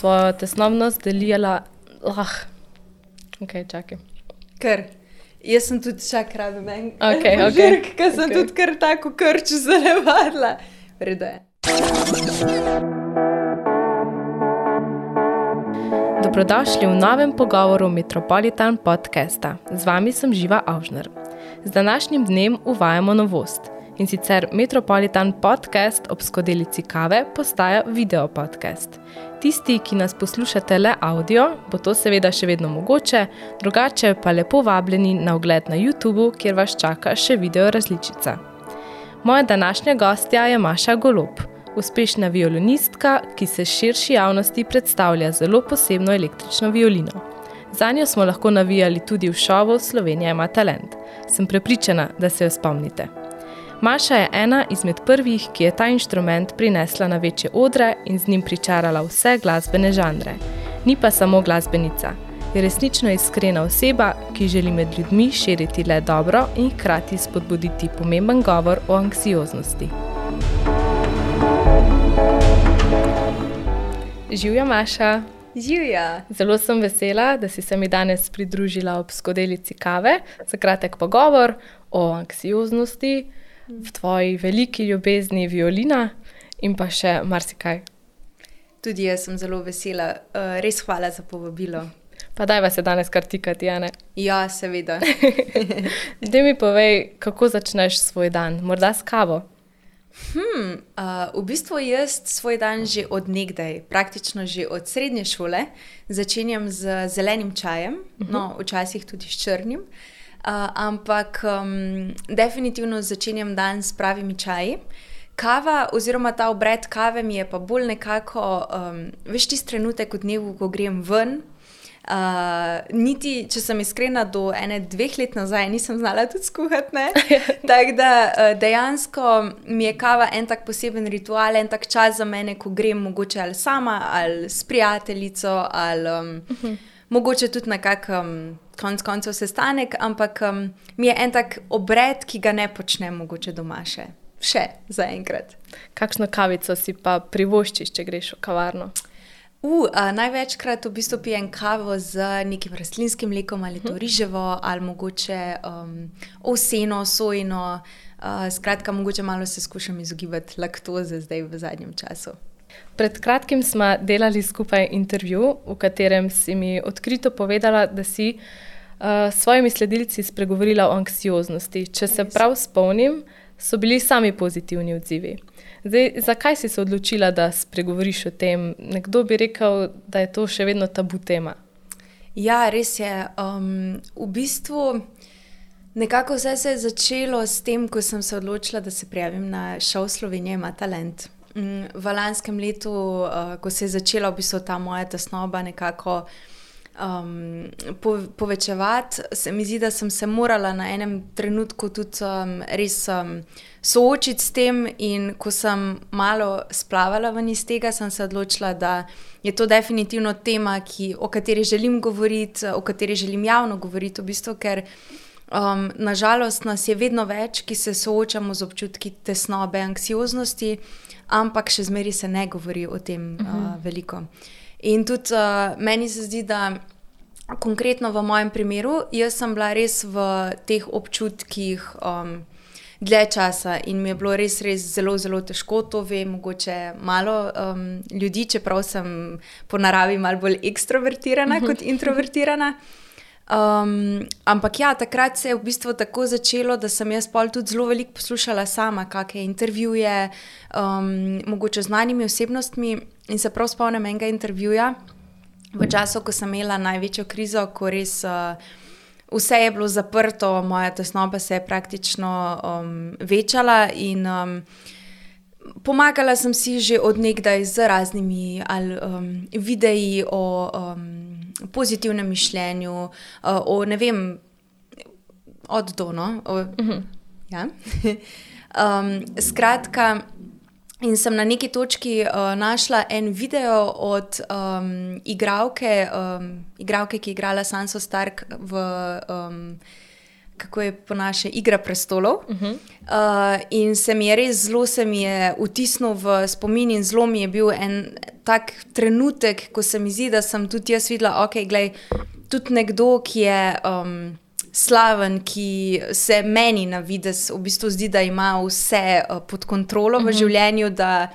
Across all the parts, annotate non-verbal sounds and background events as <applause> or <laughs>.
svojo tesnobnost delila. Ah, ok, čakaj. Ker jaz sem tudi čak rabim en Okej, en okej, požirk, ker sem okej. tudi kar tako krč zalevadla. Vredo je. Dobrodošli v novem pogovoru Metropolitan podcasta. Z vami sem Živa Avžner. Z današnjim dnem uvajamo novost. In sicer Metropolitan podcast ob skodelici kave postaja video podcast. Tisti, ki nas poslušate le audio, bo to seveda še vedno mogoče, drugače pa lepo vabljeni na ogled na YouTubu, kjer vas čaka še video različica. Moja današnja gostja je Maša Golob, uspešna violinistka, ki se širši javnosti predstavlja zelo posebno električno violino. Za njo smo lahko navijali tudi v šovu Slovenija ima talent. Sem prepričana, da se jo spomnite. Maša je ena izmed prvih, ki je ta inštrument prinesla na večje odre in z njim pričarala vse glasbene žanre. Ni pa samo glasbenica, je resnično iskrena oseba, ki želi med ljudmi širiti le dobro in hkrati spodbuditi pomemben govor o anksioznosti. Živja Maša, Živja. zelo sem vesela, da si se mi danes pridružila ob skodelici kave za kratek pogovor o anksioznosti, v tvoji veliki ljubezni violina in pa še marsikaj. Tudi jaz sem zelo vesela. Uh, res hvala za povabilo. Pa daj vas je danes kar tikati, Jane. Ja, seveda. <laughs> Dej mi povej, kako začneš svoj dan, morda s kavo. Hmm, uh, v bistvu jaz svoj dan že od nekdaj, praktično že od srednje šole, začenjam z zelenim čajem, uh -huh. no, včasih tudi s črnim. Uh, ampak um, definitivno začenjam dan s pravimi čaji. Kava, oziroma ta obred kave, mi je pa bolj nekako, um, veš, tisti trenutek v dnevu, ko grem ven. Uh, niti, če sem iskrena, do ene, dveh let nazaj nisem znala tudi skuhati. <laughs> Tako da uh, dejansko mi je kava en tak poseben ritual, en tak čas za mene, ko grem mogoče ali sama, ali s prijateljico, ali um, uh -huh. Mogoče tudi na kak um, konc koncev sestanek, ampak um, mi je en tak obred, ki ga ne počnem mogoče doma še, še zaenkrat. Kakšno kavico si pa privoščiš, če greš v kavarno? Uh, a, največkrat v bistvu pijem kavo z nekim rastlinskim mlekom, ali to riževo, ali mogoče um, ovseno, sojno. Uh, skratka, mogoče malo se skušam izogibati laktoze zdaj v zadnjem času. Pred kratkim smo delali skupaj intervju, v katerem si mi odkrito povedala, da si uh, s svojimi sledilci spregovorila o anksioznosti. Če se prav spomnim, so bili sami pozitivni odzivi. Zdaj, zakaj si se odločila, da spregovoriš o tem? Nekdo bi rekel, da je to še vedno tabu tema. Ja, res je. Um, v bistvu nekako vse se je začelo s tem, ko sem se odločila, da se prijavim na šov Slovenija ima talent. V lanskem letu, uh, ko se je začela v bistvu ta moja tesnoba nekako um, po, povečevati, se mi zdi, da sem se morala na enem trenutku tudi um, res um, soočiti s tem. In ko sem malo splavala ven iz tega, sem se odločila, da je to definitivno tema, ki, o kateri želim govoriti, o kateri želim javno govoriti, v bistvu, ker. Um, nažalost, nas je vedno več, ki se soočamo z občutki tesnobe, anksioznosti, ampak še zmeraj se ne govori o tem uh, veliko. In tudi uh, meni se zdi, da konkretno v mojem primeru, jaz sem bila res v teh občutkih um, dlje časa in mi je bilo res, res zelo, zelo težko. To ve mogoče malo um, ljudi, čeprav sem po naravi malo bolj ekstrovertirana kot introvertirana. Um, ampak ja, takrat se je v bistvu tako začelo, da sem jaz pol tudi zelo veliko poslušala sama, kakšne intervjuje, um, mogoče znanimi osebnostmi. In se prav spomnim enega intervjuja v času, ko sem imela največjo krizo, ko res uh, vse je bilo zaprto, moja tesnoba se je praktično um, večala in um, pomagala sem si že odnegdaj z raznimi ali, um, videi o. Um, pozitivnem mišljenju, uh, o ne vem, od dono. O, uh -huh. ja. <laughs> um, skratka, in sem na neki točki uh, našla en video od um, igralke, um, igralke, ki je igrala Sanso Stark v um, kako je po naše, Igra prestolov. Uh -huh. uh, in se mi je res zelo, se mi je vtisnil v spomin, in zelo mi je bil en tak trenutek, ko se mi zdi, da sem tudi jaz videla, ok, gledaj, tudi nekdo, ki je. Um, Slaven, ki se meni na vides v bistvu zdi, da ima vse uh, pod kontrolo uh -huh. v mhm. življenju, da,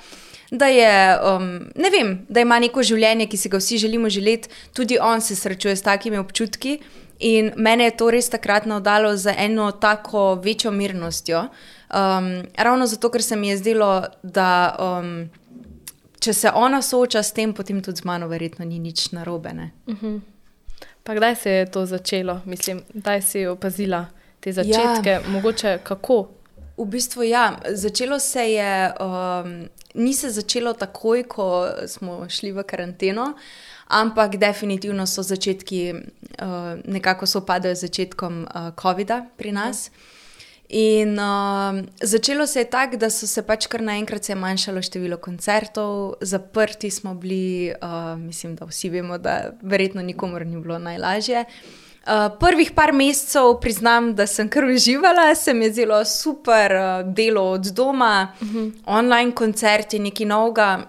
da, je, um, vem, da ima neko življenje, ki si ga vsi želimo živeti, tudi on se srečuje s takimi občutki. In mene je to res takrat navdalo za eno tako večjo mirnostjo. Um, ravno zato, ker se mi je zdelo, da um, če se ona sooča s tem, potem tudi z mano, verjetno ni nič narobe. Uh mhm. -huh. Pa kdaj se je to začelo? Mislim, da si opazila te začetke, ja. mogoče kako? V bistvu, ja, začelo se je, um, ni se začelo takoj, ko smo šli v karanteno, ampak definitivno so začetki uh, nekako sopadajo z začetkom uh, COVID-a pri nas. Ja. In uh, začelo se je tako, da so se pač kar naenkrat zmanjšalo število koncertov, zaprti smo bili, uh, mislim, da vsi vemo, da verjetno nikomor ni bilo najlažje. Uh, prvih par mesecev, priznam, da sem kar uživala, se mi je zelo super uh, delo od doma, uh mhm. -huh. online koncerti, nekaj novega.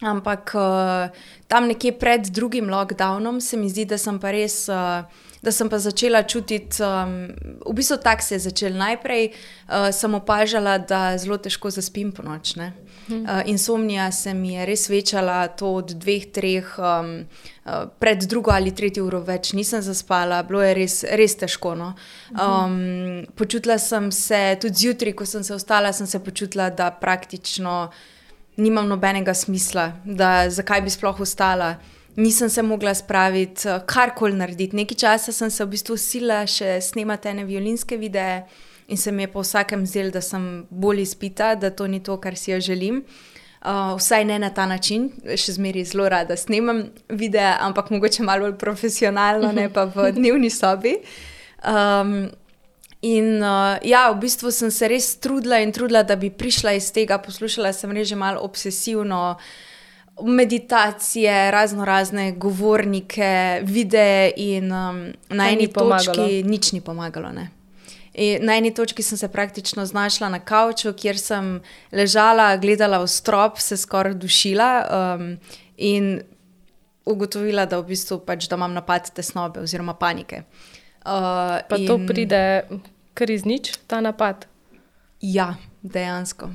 Ampak uh, tam nekje pred drugim lockdownom se mi zdi, da sem pa res. Uh, da sem pa začela čutiti, um, v bistvu tako se je začel. Najprej uh, sem opažala, da zelo težko zaspim po noč. Uh, insomnija se mi je res večala, to od dveh, treh, um, uh, pred drugo ali tretjo uro več nisem zaspala, bilo je res, res težko. No? Um, počutila sem se, tudi zjutraj, ko sem se ostala, sem se počutila, da praktično nimam nobenega smisla, da zakaj bi sploh ostala nisem se mogla spraviti, eh, karkoli narediti. Nekaj časa sem se v bistvu sila še snemati ene violinske videe in se mi je po vsakem zdel, da sem bolj izpita, da to ni to, kar si jo želim. Uh, vsaj ne na ta način, še zmeraj zelo rada snemam videe, ampak mogoče malo bolj profesionalno, ne pa v <laughs> dnevni sobi. Um, in uh, ja, v bistvu sem se res trudila in trudila, da bi prišla iz tega. Poslušala sem reže malo obsesivno meditacije, razno razne govornike, videe, in um, na eni točki nič ni pomagalo. Na eni točki sem se praktično znašla na kavču, kjer sem ležala, gledala v strop, se skoraj dušila um, in ugotovila, da, v bistvu pač, da imam napad tesnobe oziroma panike. Uh, pa in... to pride kar iz nič, ta napad? Ja, dejansko.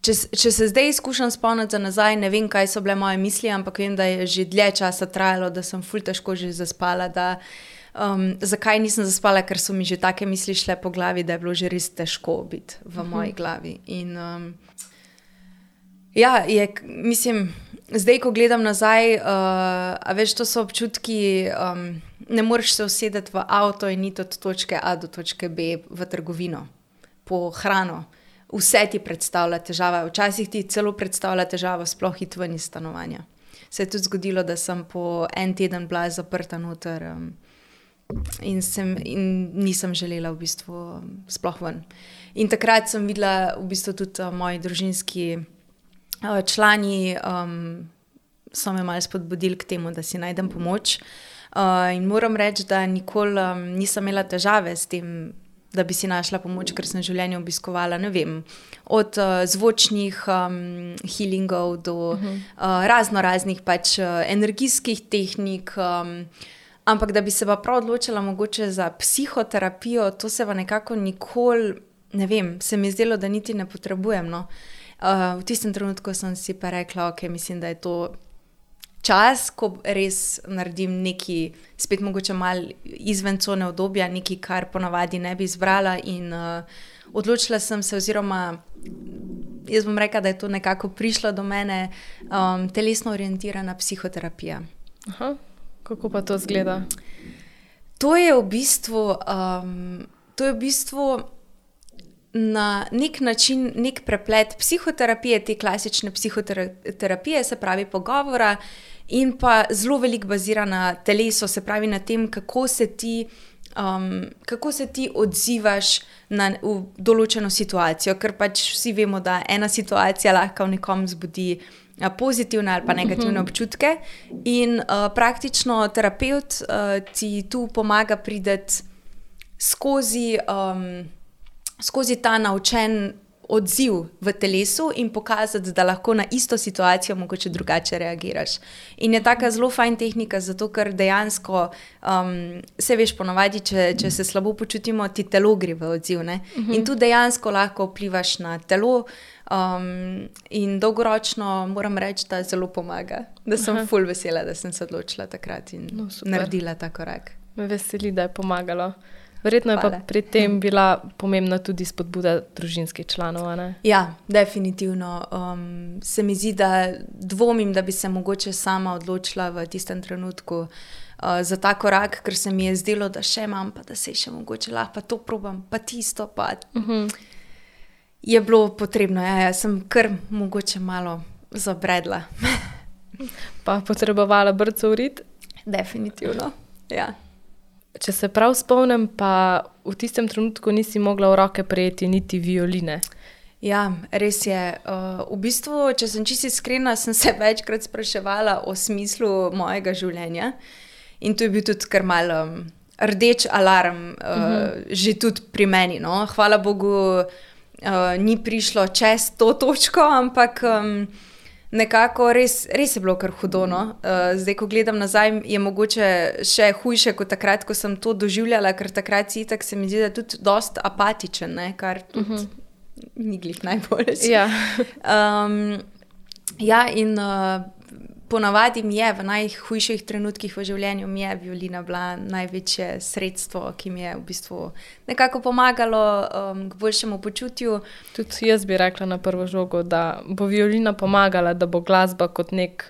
Če, če se zdaj izkušam spomniti nazaj, ne vem, kaj so bile moje misli, ampak vem, da je že dlje časa trajalo, da sem fulj težko že zaspala. Da, um, zakaj nisem zaspala, ker so mi že take misli šle po glavi, da je bilo že res težko biti v uh mhm. -huh. moji glavi. In, um, ja, je, mislim, zdaj, ko gledam nazaj, uh, veš, to so občutki. Um, ne moreš se usedeti v avto in iti od točke A do točke B v trgovino po hrano vse ti predstavlja težave. Včasih ti celo predstavlja težavo, sploh hit ven iz stanovanja. Se je tudi zgodilo, da sem po en teden bila zaprta noter um, in, sem, in nisem želela v bistvu sploh ven. In takrat sem videla v bistvu tudi uh, moji družinski uh, člani, um, so me malo spodbudili k temu, da si najdem pomoč. Uh, in moram reči, da nikoli um, nisem imela težave s tem da bi si našla pomoč, ker sem življenje obiskovala. Vem, od uh, zvočnih um, healingov do uh -huh. uh, razno raznih pač, uh, energijskih tehnik. Um, ampak da bi se pa prav odločila mogoče za psihoterapijo, to se pa nekako nikoli, ne vem, se mi zdelo, da niti ne potrebujem. No. Uh, v tistem trenutku sem si pa rekla, ok, mislim, da je to čas, ko res naredim nekaj, spet mogoče malo izven cone obdobja, nekaj, kar ponavadi ne bi izbrala. In uh, odločila sem se, oziroma jaz bom rekla, da je to nekako prišlo do mene, um, telesno orientirana psihoterapija. Aha, kako pa to zgleda? To je v bistvu. Um, to je v bistvu Na nek način, nek preplet psihoterapije, te klasične psihoterapije, se pravi pogovora, uh, in pa zelo veliko bazira na telesu, se pravi na tem, kako se ti, um, kako se ti odzivaš na določeno situacijo. Ker pač vsi vemo, da ena situacija lahko v nekom zbudi. Pozitivne ali pa negativne mhm. občutke, in uh, praktično terapeut uh, ti tu pomaga priti skozi, um, skozi ta naučen odziv v telesu in pokazati, da lahko na isto situacijo mogoče drugače reagiraš. In je taka zelo fajn tehnika, zato ker dejansko um, se veš, ponovadi, če, če se slabo počutimo, ti telo gre v odziv. Uh -huh. In tu dejansko lahko vplivaš na telo. Um, in dolgoročno moram reči, da zelo pomaga, da sem Aha. full vesela, da sem se odločila takrat in no, naredila ta korak. Me veseli, da je pomagalo. Verjetno je pa pri tem bila pomembna tudi spodbuda družinskih članov. Ja, definitivno. Um, se mi zdi, da dvomim, da bi se mogoče sama odločila v tistem trenutku uh, za ta korak, ker se mi je zdelo, da še imam, pa da se še mogoče lahko to probam, pa tisto. Pa. Uh mhm. -huh. Je bilo potrebno, ja, ja sem kar mogoče malo zabredla. <laughs> pa potrebovala brco urit? Definitivno. Ja. Če se prav spomnim, pa v tistem trenutku nisi mogla v roke prejeti niti violine. Ja, res je. Uh, v bistvu, če sem čisto iskrena, sem se <laughs> večkrat spraševala o smislu mojega življenja. In to je bil tudi kar mal um, rdeč alarm, uh, uh -huh. že tudi pri meni. No? Hvala Bogu, uh, ni prišlo čez to točko, ampak. Um, nekako res, res je bilo kar hudo. No? Uh, zdaj, ko gledam nazaj, je mogoče še hujše kot takrat, ko sem to doživljala, ker takrat si tako se mi zdi, da je tudi dosta apatičen, ne? kar tudi uh mhm. -huh. ni glih najboljši. Ja. <laughs> um, ja, in uh, ponavadi mi je v najhujših trenutkih v življenju, mi je violina bila največje sredstvo, ki mi je v bistvu nekako pomagalo um, k boljšemu počutju. Tudi jaz bi rekla na prvo žogo, da bo violina pomagala, da bo glasba kot nek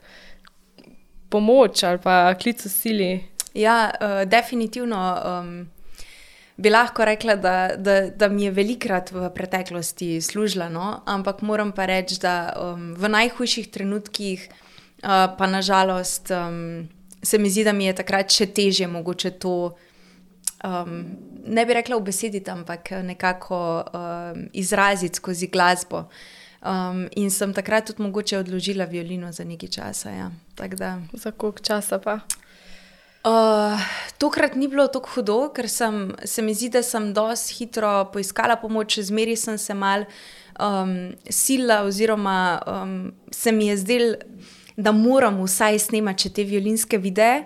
pomoč ali pa klic v sili. Ja, uh, definitivno. Um, Bi lahko rekla, da, da, da mi je velikrat v preteklosti služila, no? ampak moram pa reči, da um, v najhujših trenutkih Uh, pa nažalost um, se mi zdi, da mi je takrat še težje mogoče to, um, ne bi rekla v besedi, ampak nekako um, izraziti skozi glasbo. Um, in sem takrat tudi mogoče odložila violino za nekaj časa. Ja. Za koliko časa pa? Uh, tokrat ni bilo tako hudo, ker sem, se mi zdi, da sem dosti hitro poiskala pomoč, zmeri sem se mal um, sila, oziroma um, se mi je zdelo da moram vsaj snemati te violinske videe.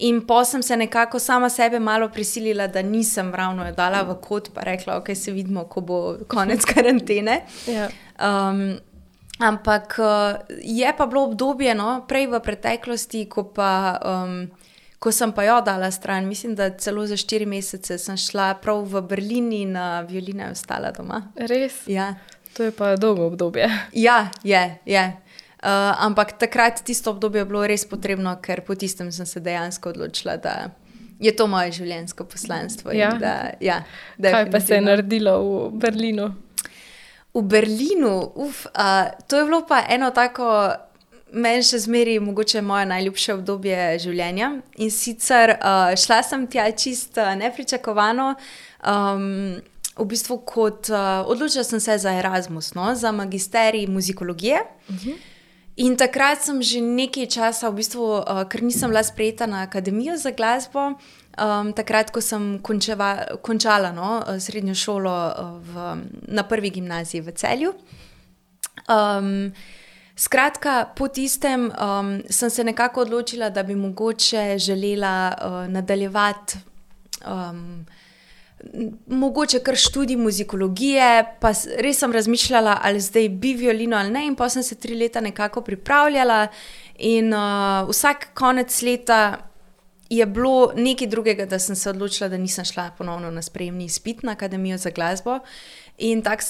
In pa sem se nekako sama sebe malo prisilila, da nisem ravno dala v kot, pa rekla, ok, se vidimo, ko bo konec <laughs> karantene. Ja. Um, ampak uh, je pa bilo obdobje, no, prej v preteklosti, ko, pa, um, ko sem pa jo dala stran, mislim, da celo za štiri mesece sem šla prav v Berlin in uh, violina je ostala doma. Res? Ja. To je pa dolgo obdobje. Ja, je. je. Uh, ampak takrat tisto obdobje je bilo res potrebno, ker po tistem sem se dejansko odločila, da je to moje življenjsko poslanstvo. Ja. Da, ja, Kaj pa se je naredilo v Berlinu? V Berlinu, uf, uh, to je bilo pa eno tako, meni še zmeri, mogoče moje najljubše obdobje življenja. In sicer uh, šla sem tja čist uh, nepričakovano. Um, V bistvu, kot uh, odločila sem se za Erasmus, no, za magisterij muzikologije. Uh mhm. -huh. In takrat sem že nekaj časa, v bistvu, uh, ker nisem bila sprejeta na Akademijo za glasbo, um, takrat, ko sem končeva, končala no, eh, srednjo šolo uh, v, na prvi gimnaziji v celju. Um, skratka, po tistem um, sem se nekako odločila, da bi mogoče želela uh, nadaljevati. Um, mogoče kar študij muzikologije, pa res sem razmišljala, ali zdaj bi violino ali ne, in pa sem se tri leta nekako pripravljala. In uh, vsak konec leta je bilo nekaj drugega, da sem se odločila, da nisem šla ponovno na sprejemni izpit na Akademijo za glasbo. In tako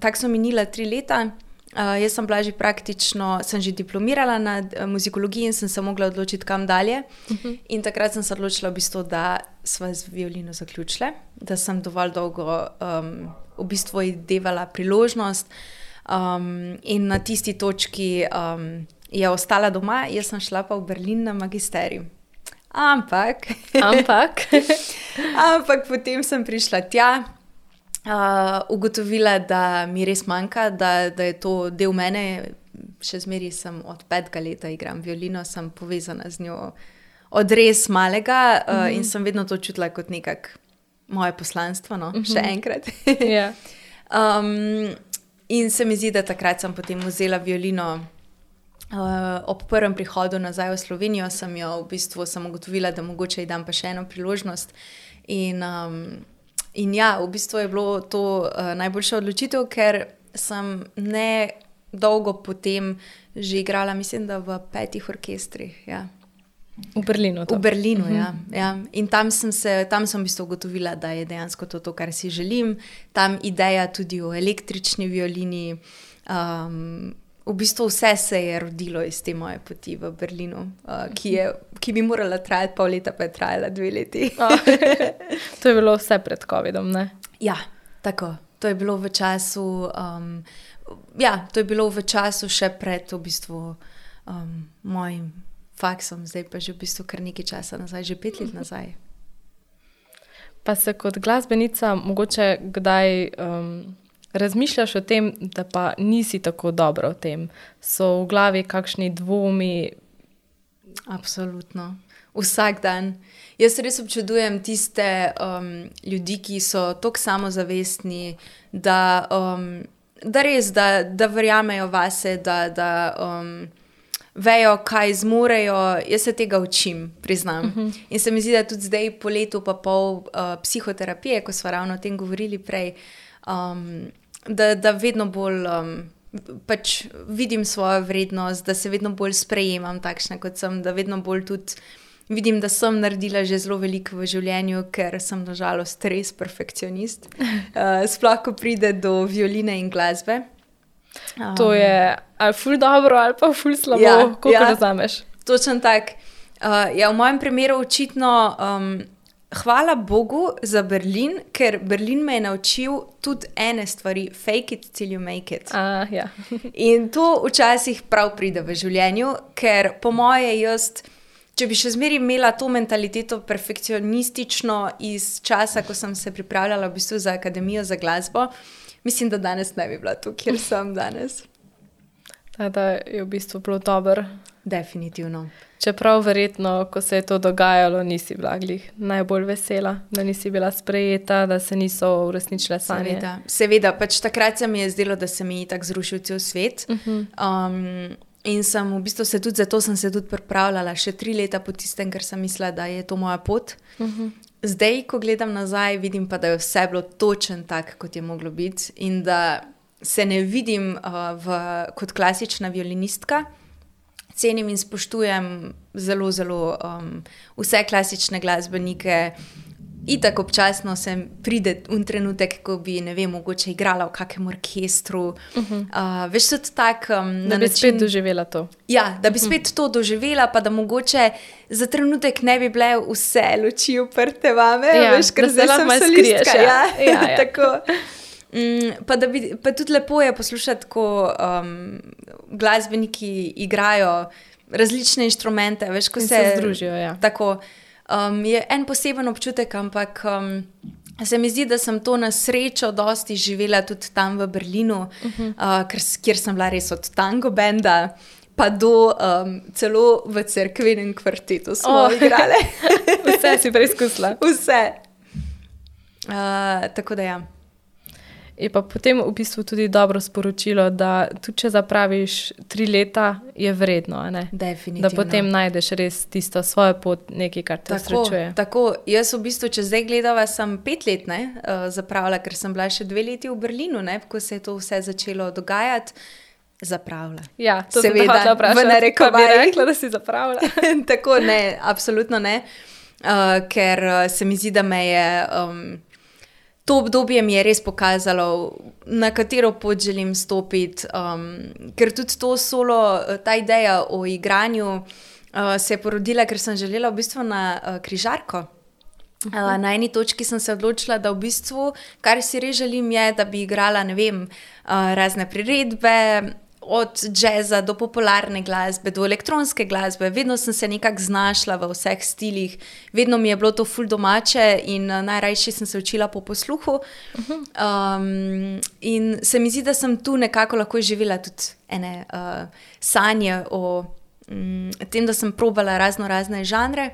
tak so minila tri leta. Uh, jaz sem bila že praktično, sem že diplomirala na uh, muzikologiji in sem se mogla odločiti, kam dalje. Uh mhm. -huh. In takrat sem se odločila, v bistvu, da smo z violino zaključili, da sem dovolj dolgo um, v bistvu idevala priložnost. Um, in na tisti točki um, je ostala doma, jaz sem šla pa v Berlin na magisterij. Ampak, ampak. <laughs> ampak potem sem prišla tja, uh, ugotovila, da mi res manjka, da, da je to del mene. Še zmeraj sem od petega leta igram violino, sem povezana z njo od res malega uh, mm -hmm. in sem vedno to čutila kot nekak moje poslanstvo, no? uh -huh. še enkrat. <laughs> yeah. um, in se mi zdi, da takrat sem potem vzela violino. Uh, ob prvem prihodu nazaj v Slovenijo sem jo v bistvu ugotovila, da mogoče ji dam pa še eno priložnost. In, um, in ja, v bistvu je bilo to uh, najboljša odločitev, ker sem ne dolgo potem že igrala, mislim, da v petih orkestrih. Ja. V Berlinu. To. V Berlinu, uh -huh. ja, ja. In tam sem, se, tam sem v bistvu ugotovila, da je dejansko to, to, kar si želim. Tam ideja tudi o električni violini. Um, v bistvu vse se je rodilo iz te moje poti v Berlinu, uh, ki, je, ki bi morala trajati pol leta, pa je trajala dve leti. <laughs> to je bilo vse pred COVID-om, ne? Ja, tako. To je bilo v času. Um, ja, to je bilo v času še pred v bistvu, um, mojim faksom, zdaj pa že v bistvu kar nekaj časa nazaj, že pet let <laughs> nazaj. Pa se kot glasbenica mogoče kdaj um, razmišljaš o tem, da pa nisi tako dobro v tem? So v glavi kakšni dvomi? Absolutno. Vsak dan. Jaz res občudujem tiste um, ljudi, ki so tako samozavestni, da. Um, da res, da, da verjamejo vase, da, da um, vejo, kaj zmorejo. Jaz se tega učim, priznam. Uh mhm. -huh. In se mi zdi, da tudi zdaj, po letu pa pol uh, psihoterapije, ko smo ravno o tem govorili prej, um, da, da vedno bolj. Um, Pač vidim svojo vrednost, da se vedno bolj sprejemam, takšna kot sem, da vedno bolj tudi vidim, da sem naredila že zelo veliko v življenju, ker sem nažalost res perfekcionist. <laughs> Uh, sploh, ko pride do violine in glasbe. Um, to je ali ful dobro, ali pa ful slabo, ja, kako ja, razumeš. Točno tako. Uh, ja, v mojem primeru očitno. Um, Hvala Bogu za Berlin, ker Berlin me je naučil tudi ene stvari, fake it till you make it. Uh, ja. <laughs> In to včasih prav pride v življenju, ker po moje jaz če bi še zmeraj imela to mentaliteto perfekcionistično iz časa, ko sem se pripravljala v bistvu za Akademijo za glasbo, mislim, da danes ne bi bila tu, kjer sem danes. Da, da je v bistvu bilo dobro. Definitivno. Čeprav verjetno, ko se je to dogajalo, nisi bila glih najbolj vesela, da nisi bila sprejeta, da se niso uresničile sanje. Seveda, Seveda pač takrat se mi je zdelo, da se mi je tako zrušil cel svet. Uh -huh. um, In sem v bistvu se tudi zato sem se tudi pripravljala še tri leta po tistem, ker sem mislila, da je to moja pot. Uh mhm. -huh. Zdaj, ko gledam nazaj, vidim pa, da je vse bilo točno tako, kot je moglo biti, in da se ne vidim uh, v, kot klasična violinistka. Cenim in spoštujem zelo, zelo um, vse klasične glasbenike, Itak občasno se pride v trenutek, ko bi, ne vem, mogoče igrala v kakšnem orkestru. Uh -huh. uh, veš, tudi tako. Um, da bi način, spet doživela to. Ja, da bi uh mhm. -huh. spet to doživela, pa da mogoče za trenutek ne bi bile vse luči uprte vame, ja, veš, ker zdaj sem se skrijala. Ja, ja, ja. <laughs> tako. Mm, pa, bi, pa tudi lepo je poslušati, ko um, glasbeniki igrajo različne inštrumente, veš, ko se, se združijo. Ja. Tako, um, je en poseben občutek, ampak um, se mi zdi, da sem to na srečo dosti živela tudi tam v Berlinu, uh -huh. uh, ker, kjer sem bila res od tango benda. Pa do um, celo v crkvenem kvartetu smo oh. igrali. <laughs> Vse si preizkusila. Vse. Uh, tako da ja. Je pa potem v bistvu tudi dobro sporočilo, da tudi če zapraviš tri leta, je vredno. Da potem najdeš res tisto svojo pot, nekaj, kar te srečuje. Tako, jaz v bistvu, če zdaj gledava, sem pet let ne, uh, zapravila, ker sem bila še dve leti v Berlinu, ne, ko se je to vse začelo dogajati. Zapravila. Ja, to se vedno vpraša. Ne reko, bi rekla, da si zapravila. <laughs> Tako ne, absolutno ne. Uh, ker uh, se mi zdi, da me je. Um, to obdobje mi je res pokazalo, na katero pot želim stopiti. Um, ker tudi to solo, ta ideja o igranju uh, se je porodila, ker sem želela v bistvu na uh, križarko. Uh, na eni točki sem se odločila, da v bistvu, kar si res želim, je, da bi igrala vem, uh, razne priredbe, od jazza do popularne glasbe, do elektronske glasbe, vedno sem se nekako znašla v vseh stilih, vedno mi je bilo to ful domače in uh, najrajši sem se učila po posluhu. Um, in se mi zdi, da sem tu nekako lahko živela tudi ene uh, sanje o um, tem, da sem probala razno razne žanre.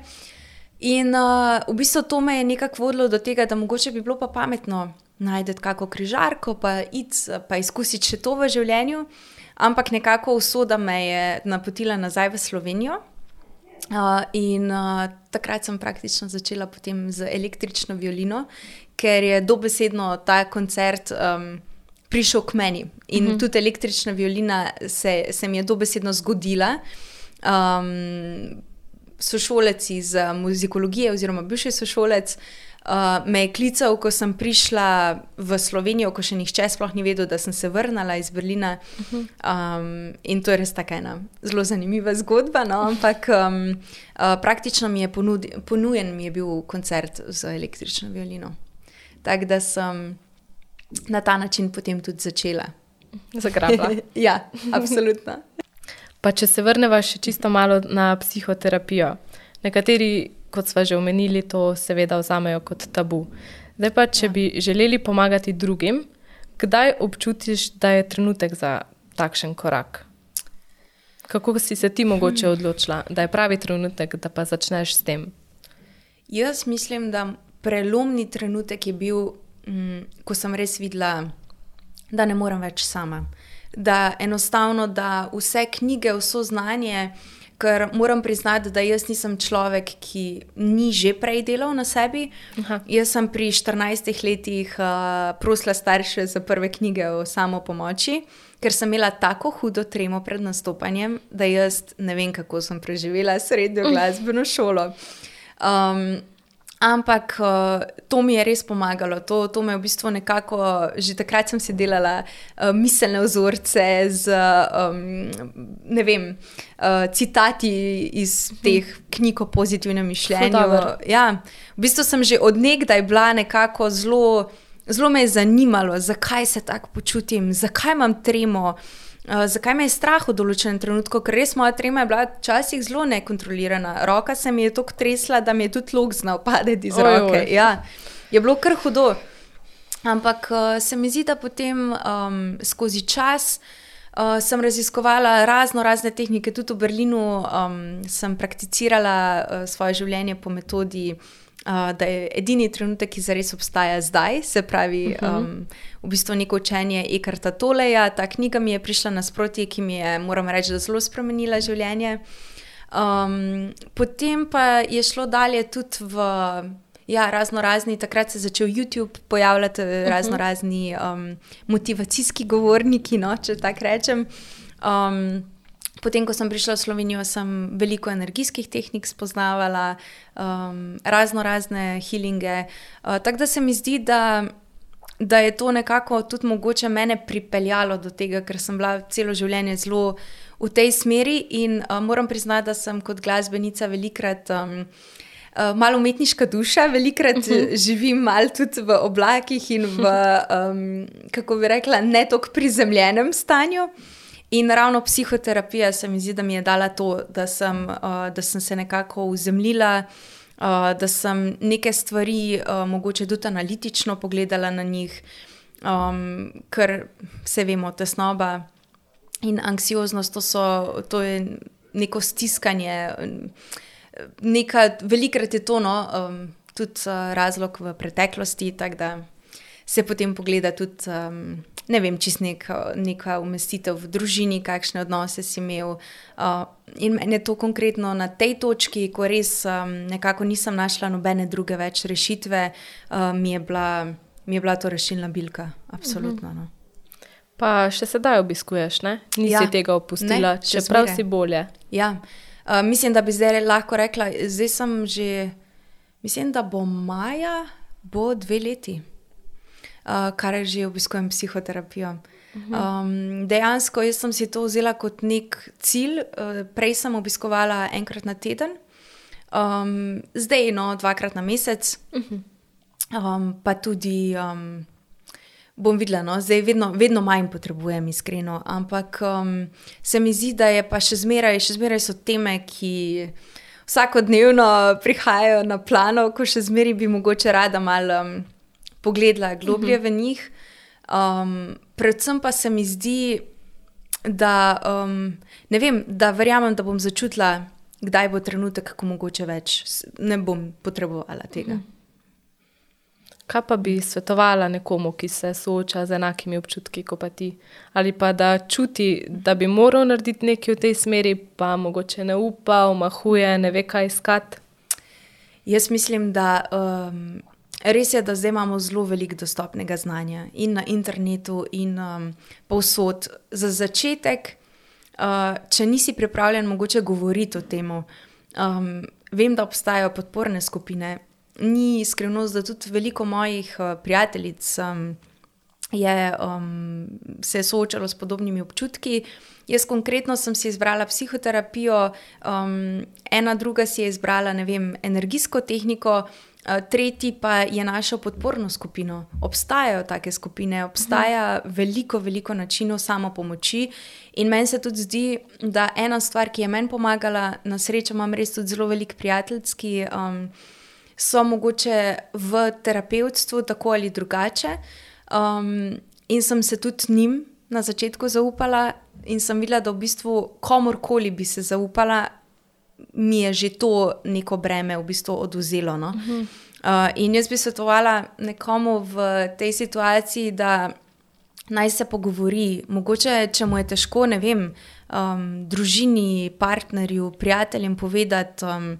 In uh, v bistvu to me je nekako vodilo do tega, da mogoče bi bilo pa pametno najti kako križarko, pa, pa izkusiti še to v življenju. Ampak nekako usoda me je napotila nazaj v Slovenijo. Uh, in uh, takrat sem praktično začela potem z električno violino, ker je dobesedno ta koncert um, prišel k meni. In uh mhm. -huh. tudi električna violina se, se mi je dobesedno zgodila. Um, sošolec iz muzikologije, oziroma bivši sošolec, uh, me je klical, ko sem prišla v Slovenijo, ko še nihče sploh ni vedel, da sem se vrnila iz Berlina. Um, in to je res tako ena zelo zanimiva zgodba. No? Ampak um, uh, praktično mi je ponudi, ponujen mi je bil koncert z električno violino. Tako da sem na ta način potem tudi začela. Zagrabila. <laughs> ja, absolutno. Pa če se vrnemo še čisto malo na psihoterapijo. Nekateri, kot smo že omenili, to seveda vzamejo kot tabu. Zdaj pa, če ja. bi želeli pomagati drugim, kdaj občutiš, da je trenutek za takšen korak? Kako si se ti mogoče odločila, da je pravi trenutek, da pa začneš s tem? Jaz mislim, da prelomni trenutek je bil, mm, ko sem res videla, da ne morem več sama da enostavno da vse knjige, vso znanje. Ker moram priznati, da jaz nisem človek, ki ni že prej delal na sebi. Aha. Jaz sem pri 14 letih uh, prosila starše za prve knjige o samopomoči, ker sem imela tako hudo tremo pred nastopanjem, da jaz ne vem, kako sem preživela srednjo glasbeno šolo. Um, Ampak uh, to mi je res pomagalo, to, to me je v bistvu nekako, že takrat sem si delala uh, miselne vzorce z um, vem, uh, citati iz teh knjig o pozitivnem mišljenju. Ja, v bistvu sem že odnegdaj bila nekako zelo, zelo me je zanimalo, zakaj se tako počutim, zakaj imam tremo. Uh, zakaj me je strah v določenem trenutku, ker res moja trema je bila včasih zelo nekontrolirana. Roka se mi je tako tresla, da mi je tudi lok znal padeti iz roke. Ja, je bilo kar hudo. Ampak uh, se mi zdi, da potem um, skozi čas uh, sem raziskovala razno razne tehnike, tudi v Berlinu um, sem prakticirala uh, svoje življenje po metodi da je edini trenutek, ki zares obstaja zdaj, se pravi, uh -huh. um, v bistvu neko učenje Ekarta Toleja. Ta knjiga mi je prišla nasproti, ki mi je, moram reči, zelo spremenila življenje. Um, potem pa je šlo dalje tudi v ja, razno razni, takrat se je začel YouTube pojavljati, uh -huh. razno razni um, motivacijski govorniki, no, če tako rečem. Um, Potem, ko sem prišla v Slovenijo, sem veliko energijskih tehnik spoznavala, um, razno razne healinge. Uh, tako da se mi zdi, da, da je to nekako tudi mogoče mene pripeljalo do tega, ker sem bila celo življenje zelo v tej smeri in uh, moram priznati, da sem kot glasbenica velikrat. Um, Uh, malo umetniška duša, velikrat uh -huh. živim malo tudi v oblakih in v, <laughs> um, kako bi rekla, ne tako prizemljenem stanju. Uh, In ravno psihoterapija se mi zdi, da mi je dala to, da sem, uh, da sem se nekako uzemljila, uh, da sem neke stvari uh, mogoče tudi analitično pogledala na njih, um, ker se vemo, tesnoba in anksioznost, to, so, to je neko stiskanje. Neka, velikrat je to no, um, tudi uh, razlog v preteklosti, tako da se potem pogleda tudi. Um, ne vem, čist nek, neka umestitev v družini, kakšne odnose si imel. Uh, in meni je to konkretno na tej točki, ko res um, nekako nisem našla nobene druge več rešitve, uh, mi, je bila, mi je bila to rešilna bilka. Absolutno. No. Pa še sedaj obiskuješ, ne? nisi ja. tega opustila, ne, čeprav si bolje. Ja. Uh, mislim, da bi zdaj lahko rekla, zdaj sem že, mislim, da bo maja, bo dve leti uh, kar že obiskujem psihoterapijo. Um, dejansko sem si to vzela kot nek cilj. Uh, prej sem obiskovala enkrat na teden, um, zdaj no, dvakrat na mesec, um, pa tudi um, bom videla, no, zdaj vedno, vedno manj potrebujem, iskreno. Ampak um, se mi zdi, da je pa še zmeraj, še zmeraj so teme, ki vsakodnevno prihajajo na plano, ko še zmeraj bi mogoče rada malo. Um, pogledala globlje uh -huh. v njih. Um, predvsem pa se mi zdi, da, um, vem, da verjamem, da bom začutila, kdaj bo trenutek, ko mogoče več ne bom potrebovala tega. Mhm. Kaj pa bi svetovala nekomu, ki se sooča z enakimi občutki kot pa ti, ali pa da čuti, da bi moral narediti nekaj v tej smeri, pa mogoče ne upa, omahuje, ne ve, kaj iskati? Jaz mislim, da um, res je, da zdaj imamo zelo veliko dostopnega znanja in na internetu, in um, povsod. Za začetek, uh, če nisi pripravljen, mogoče govoriti o tem. Um, vem, da obstajajo podporne skupine ni skrivnost, da tudi veliko mojih uh, prijateljic um, je um, se soočalo s podobnimi občutki. Jaz konkretno sem si izbrala psihoterapijo, um, ena druga si je izbrala vem, energijsko tehniko. Uh, tretji pa je našel podporno skupino. Obstajajo take skupine, obstaja -huh. veliko, veliko načinov samo pomoči. In meni se tudi zdi, da ena stvar, ki je meni pomagala, na srečo imam res tudi zelo veliko prijateljev, ki um, so mogoče v terapevtstvu tako ali drugače. Um, in sem se tudi njim na začetku zaupala, in sem videla, da v bistvu komorkoli bi se zaupala, mi je že to neko breme v bistvu oduzelo. No? Uh -huh. uh, in jaz bi svetovala nekomu v tej situaciji, da naj se pogovori, mogoče če mu je težko, ne vem, um, družini, partnerju, prijateljem povedati. Um,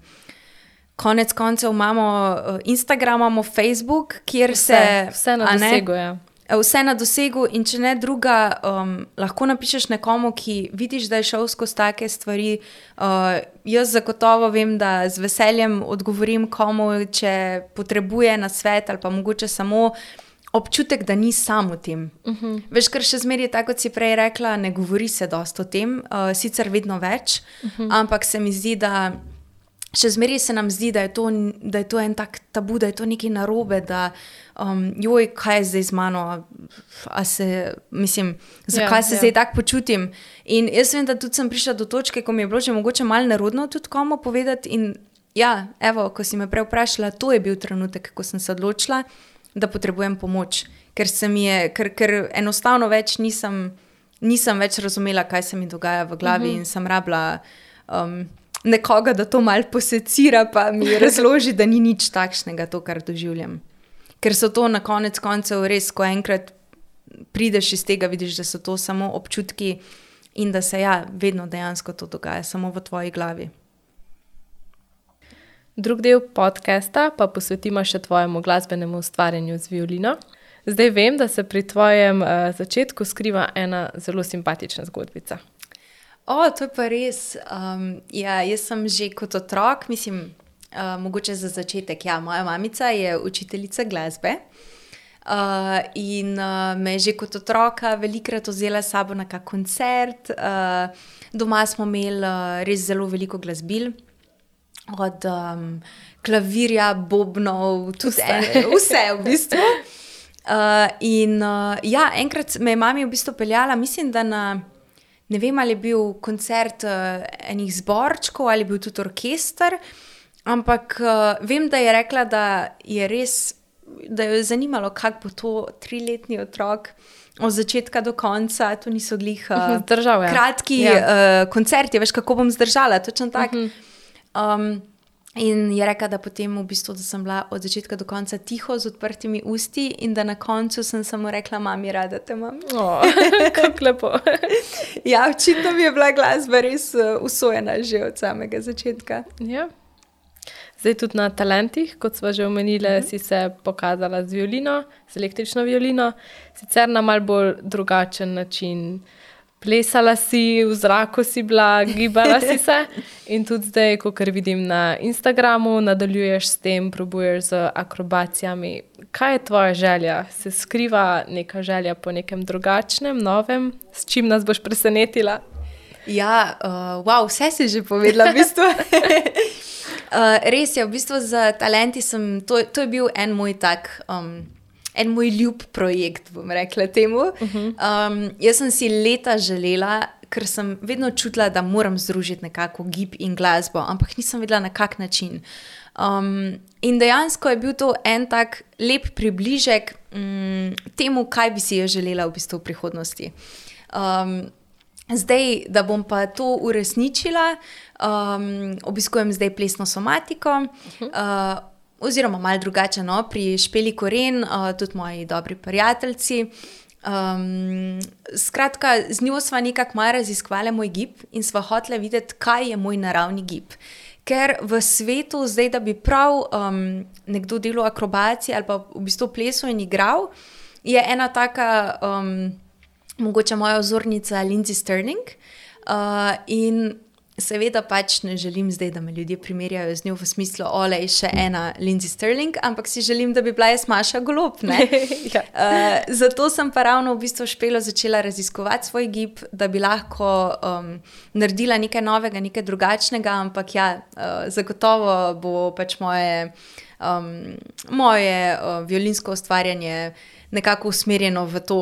konec koncev imamo uh, Instagram, imamo Facebook, kjer vse, se vse na dosegu. Ja. Vse na dosegu, in če ne druga, um, lahko napišeš nekomu, ki vidiš, da je šel skozi take stvari. Uh, jaz zagotovo vem, da z veseljem odgovorim komu, če potrebuje na svet ali pa mogoče samo občutek, da ni sam v tem. Uh mhm. -huh. Veš, kar še zmeraj je tako, kot si prej rekla, ne govori se dosto o tem, uh, sicer vedno več, uh mhm. -huh. ampak se mi zdi, da še zmeraj se nam zdi, da je, to, da je to en tak tabu, da je to nekaj narobe, da um, joj, kaj je zdaj z mano, se, mislim, zakaj ja, se ja. zdaj tako počutim. In jaz vem, da tudi sem prišla do točke, ko mi je bilo že mogoče malo nerodno tudi komu povedati. In ja, evo, ko si me prej vprašala, to je bil trenutek, ko sem se odločila, da potrebujem pomoč, ker, je, ker, ker enostavno več nisem, nisem več razumela, kaj se mi dogaja v glavi uh mhm. -huh. in sem rabila. Um, nekoga, da to malo posecira, pa mi <laughs> razloži, da ni nič takšnega, to, kar doživljam. Ker so to na konec koncev res, ko enkrat prideš iz tega, vidiš, da so to samo občutki in da se ja, vedno dejansko to dogaja, samo v tvoji glavi. Drugi del podcasta pa posvetimo še tvojemu glasbenemu ustvarjanju z violino. Zdaj vem, da se pri tvojem uh, začetku skriva ena zelo simpatična zgodbica. O, to je pa res. Um, ja, jaz sem že kot otrok, mislim, uh, mogoče za začetek. Ja, moja mamica je učiteljica glasbe. Uh, in uh, me je že kot otroka velikokrat vzela s sabo na kak koncert. Uh, doma smo imeli uh, res zelo veliko glasbil, od um, klavirja, bobnov, vse. En, vse v bistvu. Uh, in uh, ja, enkrat me je mama v bistvu peljala, mislim, da na ne vem, ali je bil koncert uh, enih zborčkov ali je bil tudi orkester, ampak uh, vem, da je rekla, da je res, da jo je zanimalo, kako bo to triletni otrok. Od začetka do konca, to niso glih. Uh, Zdržal je. Kratki ja. uh, koncerti, veš, kako bom zdržala, točno tako. Uh mhm. -huh. um, In je rekla, da, potem, v bistvu, da sem bila od začetka do konca tiho, z odprtimi usti, in da na koncu sem samo rekla, mami, rada te imam. Oh, <laughs> kako lepo. <laughs> ja, očitno mi je bila glasba res uh, usvojena že od samega začetka. Ja. Zdaj tudi na talentih, kot smo že omenili, uh mhm. -huh. si se pokazala z violino, z električno violino, sicer na mal bolj drugačen način plesala si, v zraku si bila, gibala si se. <laughs> In tudi zdaj, ko vidim na Instagramu, nadaljuješ s tem, probuješ z akrobacijami. Kaj je tvoja želja? Se skriva neka želja po nekem drugačnem, novem, s čim nas boš presenetila? Ja, uh, wow, vse si že povedala, v bistvu. uh, <laughs> res je, v bistvu za talenti sem, to, to je bil en moj tak. Um, en moj ljub projekt, bom rekla temu. Uh -huh. um, jaz sem si leta želela, ker sem vedno čutila, da moram združiti nekako gib in glasbo, ampak nisem vedela na kak način. Um, in dejansko je bil to en tak lep približek um, temu, kaj bi si jaz želela v bistvu v prihodnosti. Um, Zdaj, da bom pa to uresničila, um, obiskujem zdaj plesno somatiko. Uh, oziroma, malo drugače, no? pri Špeli Koren, uh, tudi moji dobri prijatelji. Um, skratka, z njo smo nekako malo raziskovali moj gib in smo hoteli videti, kaj je moj naravni gib. Ker v svetu, zdaj, da bi prav um, nekdo delal akrobacije ali pa v bistvu plesal in igral, je ena taka. Um, mogoče moja ozornica Lindsay Sterling. Uh, in seveda pač ne želim zdaj, da me ljudje primerjajo z njo v smislu, da je še ena Lindsay Sterling, ampak si želim, da bi bila jaz Maša Golop. <laughs> ja. uh, zato sem pa ravno v bistvu špelo začela raziskovati svoj gib, da bi lahko um, naredila nekaj novega, nekaj drugačnega, ampak ja, uh, zagotovo bo pač moje. Um, moje uh, violinsko ustvarjanje nekako usmerjeno v to,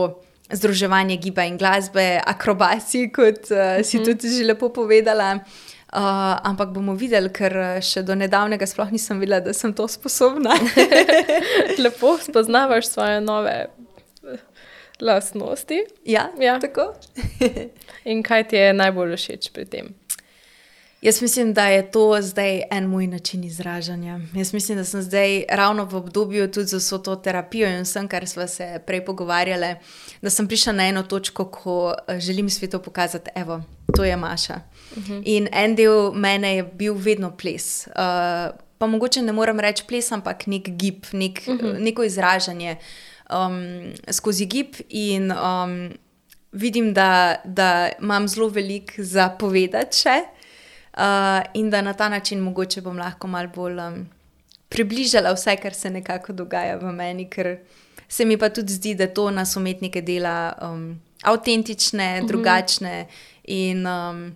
združevanje giba in glasbe, akrobacij, kot uh, si mhm. tudi že lepo povedala. Uh, ampak bomo videli, ker eh, še do nedavnega sploh nisem videla, da sem to sposobna. <laughs> lepo spoznavaš svoje nove lastnosti. Ja, ja. tako. in kaj ti je najbolj všeč pri tem? Jaz mislim, da je to zdaj en moj način izražanja. Jaz mislim, da sem zdaj ravno v obdobju tudi za vso to terapijo in vsem, kar smo se prej pogovarjali, da sem prišla na eno točko, ko eh, želim svetu pokazati, evo, to je Maša. Uh mhm. -huh. In en del mene je bil vedno ples. Uh, pa mogoče ne morem reči ples, ampak nek gib, nek, uh mhm. -huh. neko izražanje um, skozi gib. In um, vidim, da, da imam zelo veliko za povedati še. Uh, in da na ta način mogoče bom lahko malo bolj um, približala vse, kar se nekako dogaja v meni, ker se mi pa tudi zdi, da to nas umetnike dela um, avtentične, mm -hmm. drugačne. In um,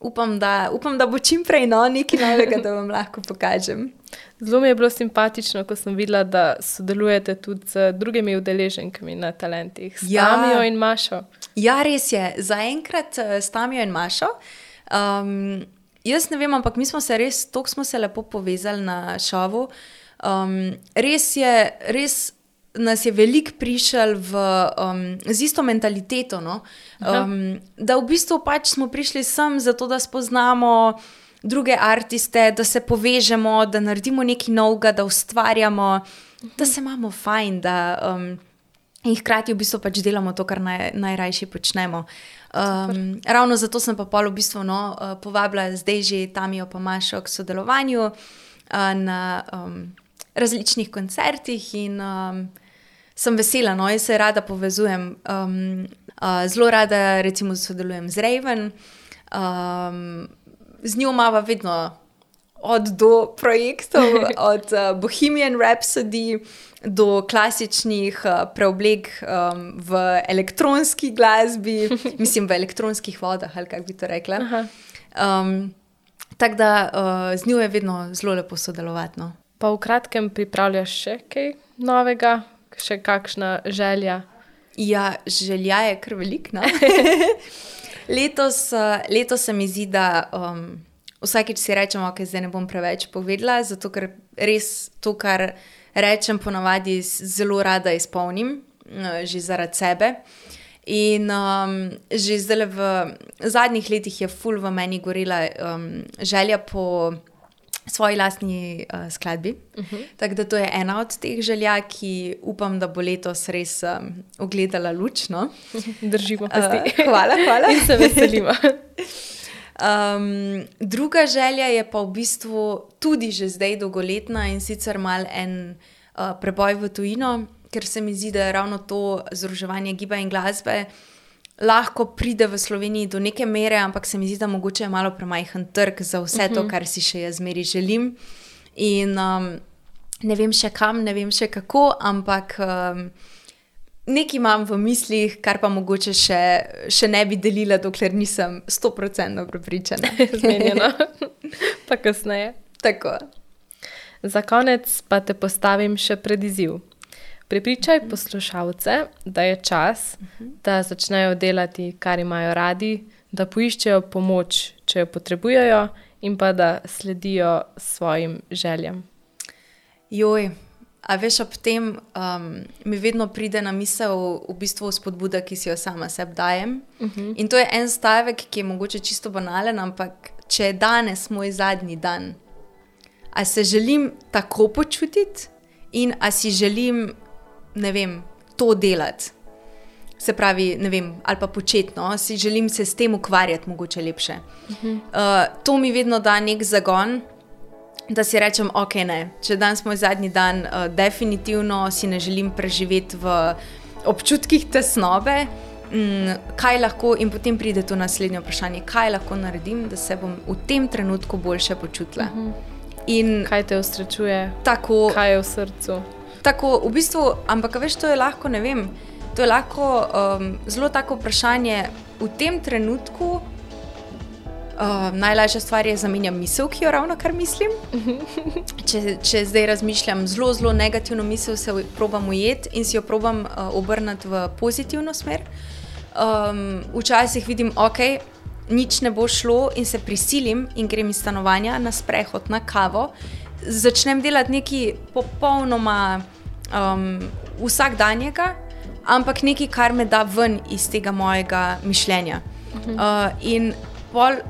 upam, da, upam, da bo čim prej no, nekaj novega, da vam lahko pokažem. Zelo mi je bilo simpatično, ko sem videla, da sodelujete tudi z drugimi udeleženkami na talentih, s ja. Tamijo in Mašo. Ja, res je. Zaenkrat uh, s Tamijo in Mašo. Um, jaz ne vem, ampak mi smo se res, tako smo se lepo povezali na šovu. Um, res je, res nas je veliko prišel v, um, z isto mentaliteto. No? Um, da v bistvu pač smo prišli sem zato, da spoznamo druge artiste, da se povežemo, da naredimo nekaj novega, da ustvarjamo, da se imamo fajn. Da, um, In hkrati v bistvu pač delamo to, kar naj, najrajši počnemo. Um, ravno zato sem pa pol v bistvu no, uh, povabila zdaj že Tamijo pa Mašo k sodelovanju uh, na um, različnih koncertih in um, sem vesela, no, jaz se rada povezujem. Um, uh, zelo rada recimo sodelujem z Raven, um, z njo imamo vedno od do projektov, <laughs> od uh, Bohemian Rhapsody do klasičnih uh, preoblek um, v elektronski glasbi, <laughs> mislim v elektronskih vodah, ali kako bi to rekla. Um, Tako da uh, z njo je vedno zelo lepo sodelovati. No. Pa v kratkem pripravljaš še kaj novega, še kakšna želja? Ja, želja je kar velika. <laughs> letos, uh, letos se mi zdi, da um, vsakeč si rečemo, da okay, zdaj ne bom preveč povedala, zato ker res to, kar rečem, ponavadi zelo rada izpolnim, uh, že zaradi sebe. In um, že zdaj v zadnjih letih je ful v meni gorela um, želja po svoji lastni uh, skladbi. Uh mhm. -huh. Tako da to je ena od teh želja, ki upam, da bo letos res um, ogledala luč. No? Držimo pa zdaj. Uh, hvala, hvala. In se veselimo. <laughs> Um, druga želja je pa v bistvu tudi že zdaj dolgoletna in sicer mal en uh, preboj v tujino, ker se mi zdi, da je ravno to združevanje giba in glasbe lahko pride v Sloveniji do neke mere, ampak se mi zdi, da mogoče je malo premajhen trg za vse to, mhm. kar si še jaz zmeri želim. In um, ne vem še kam, ne vem še kako, ampak. Um, Nekaj imam v mislih, kar pa mogoče še, še ne bi delila, dokler nisem 100% prepričana. <laughs> Zmenjeno, <laughs> pa kasneje. Tako. Za konec pa te postavim še pred izziv. Pripričaj poslušalce, da je čas, da začnejo delati, kar imajo radi, da poiščejo pomoč, če jo potrebujejo, in pa da sledijo svojim željam. Joj, A veš, ob tem um, mi vedno pride na misel v bistvu spodbuda, ki si jo sama sebi dajem. Uh -huh. In to je en stavek, ki je mogoče čisto banalen, ampak če je danes moj zadnji dan, a se želim tako počutiti in a si želim, ne vem, to delati. Se pravi, ne vem, ali pa početno, si želim se s tem ukvarjati, mogoče lepše. Uh -huh. uh, to mi vedno da nek zagon da si rečem, ok, ne. Če danes moj zadnji dan, uh, definitivno si ne želim preživeti v občutkih tesnobe. Mm, kaj lahko, in potem pride to naslednje vprašanje, kaj lahko naredim, da se bom v tem trenutku boljše počutila. Uh mhm. -huh. in, kaj te ustrečuje? Tako, kaj je v srcu? Tako, v bistvu, ampak veš, to je lahko, ne vem. To je lahko um, zelo tako vprašanje v tem trenutku, Uh, najlažja stvar je zamenjati misel, ki jo ravno kar mislim. če, če zdaj razmišljam zelo, zelo negativno misel, se probujem ujeti in si jo probujem uh, obrniti v pozitivno smer. Um, včasih vidim, ok, nič ne bo šlo in se prisilim in grem iz stanovanja na sprehod, na kavo. Začnem delati nekaj popolnoma um, vsakdanjega, ampak nekaj, kar me da ven iz tega mojega mišljenja. Uh, in pol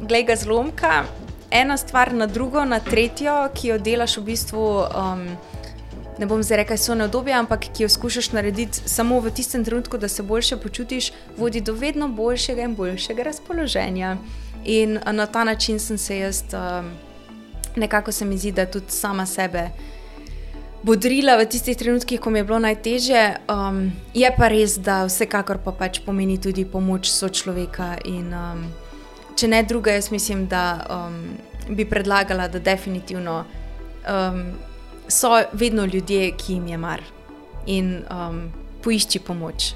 glej ga zlomka, ena stvar na drugo, na tretjo, ki jo delaš v bistvu. Um, Ne bom zdaj rekel, da so neodobje, ampak ki jo skušaš narediti samo v tistem trenutku, da se boljše počutiš, vodi do vedno boljšega in boljšega razpoloženja. In na ta način sem se jaz, um, nekako se mi zdi, da tudi sama sebe bodrila v tistih trenutkih, ko mi je bilo najtežje. Um, je pa res, da vsekakor pa pač pomeni tudi pomoč sočloveka in um, če ne druga, jaz mislim, da um, bi predlagala, da definitivno um, so vedno ljudje, ki jim je mar in um, poišči pomoč.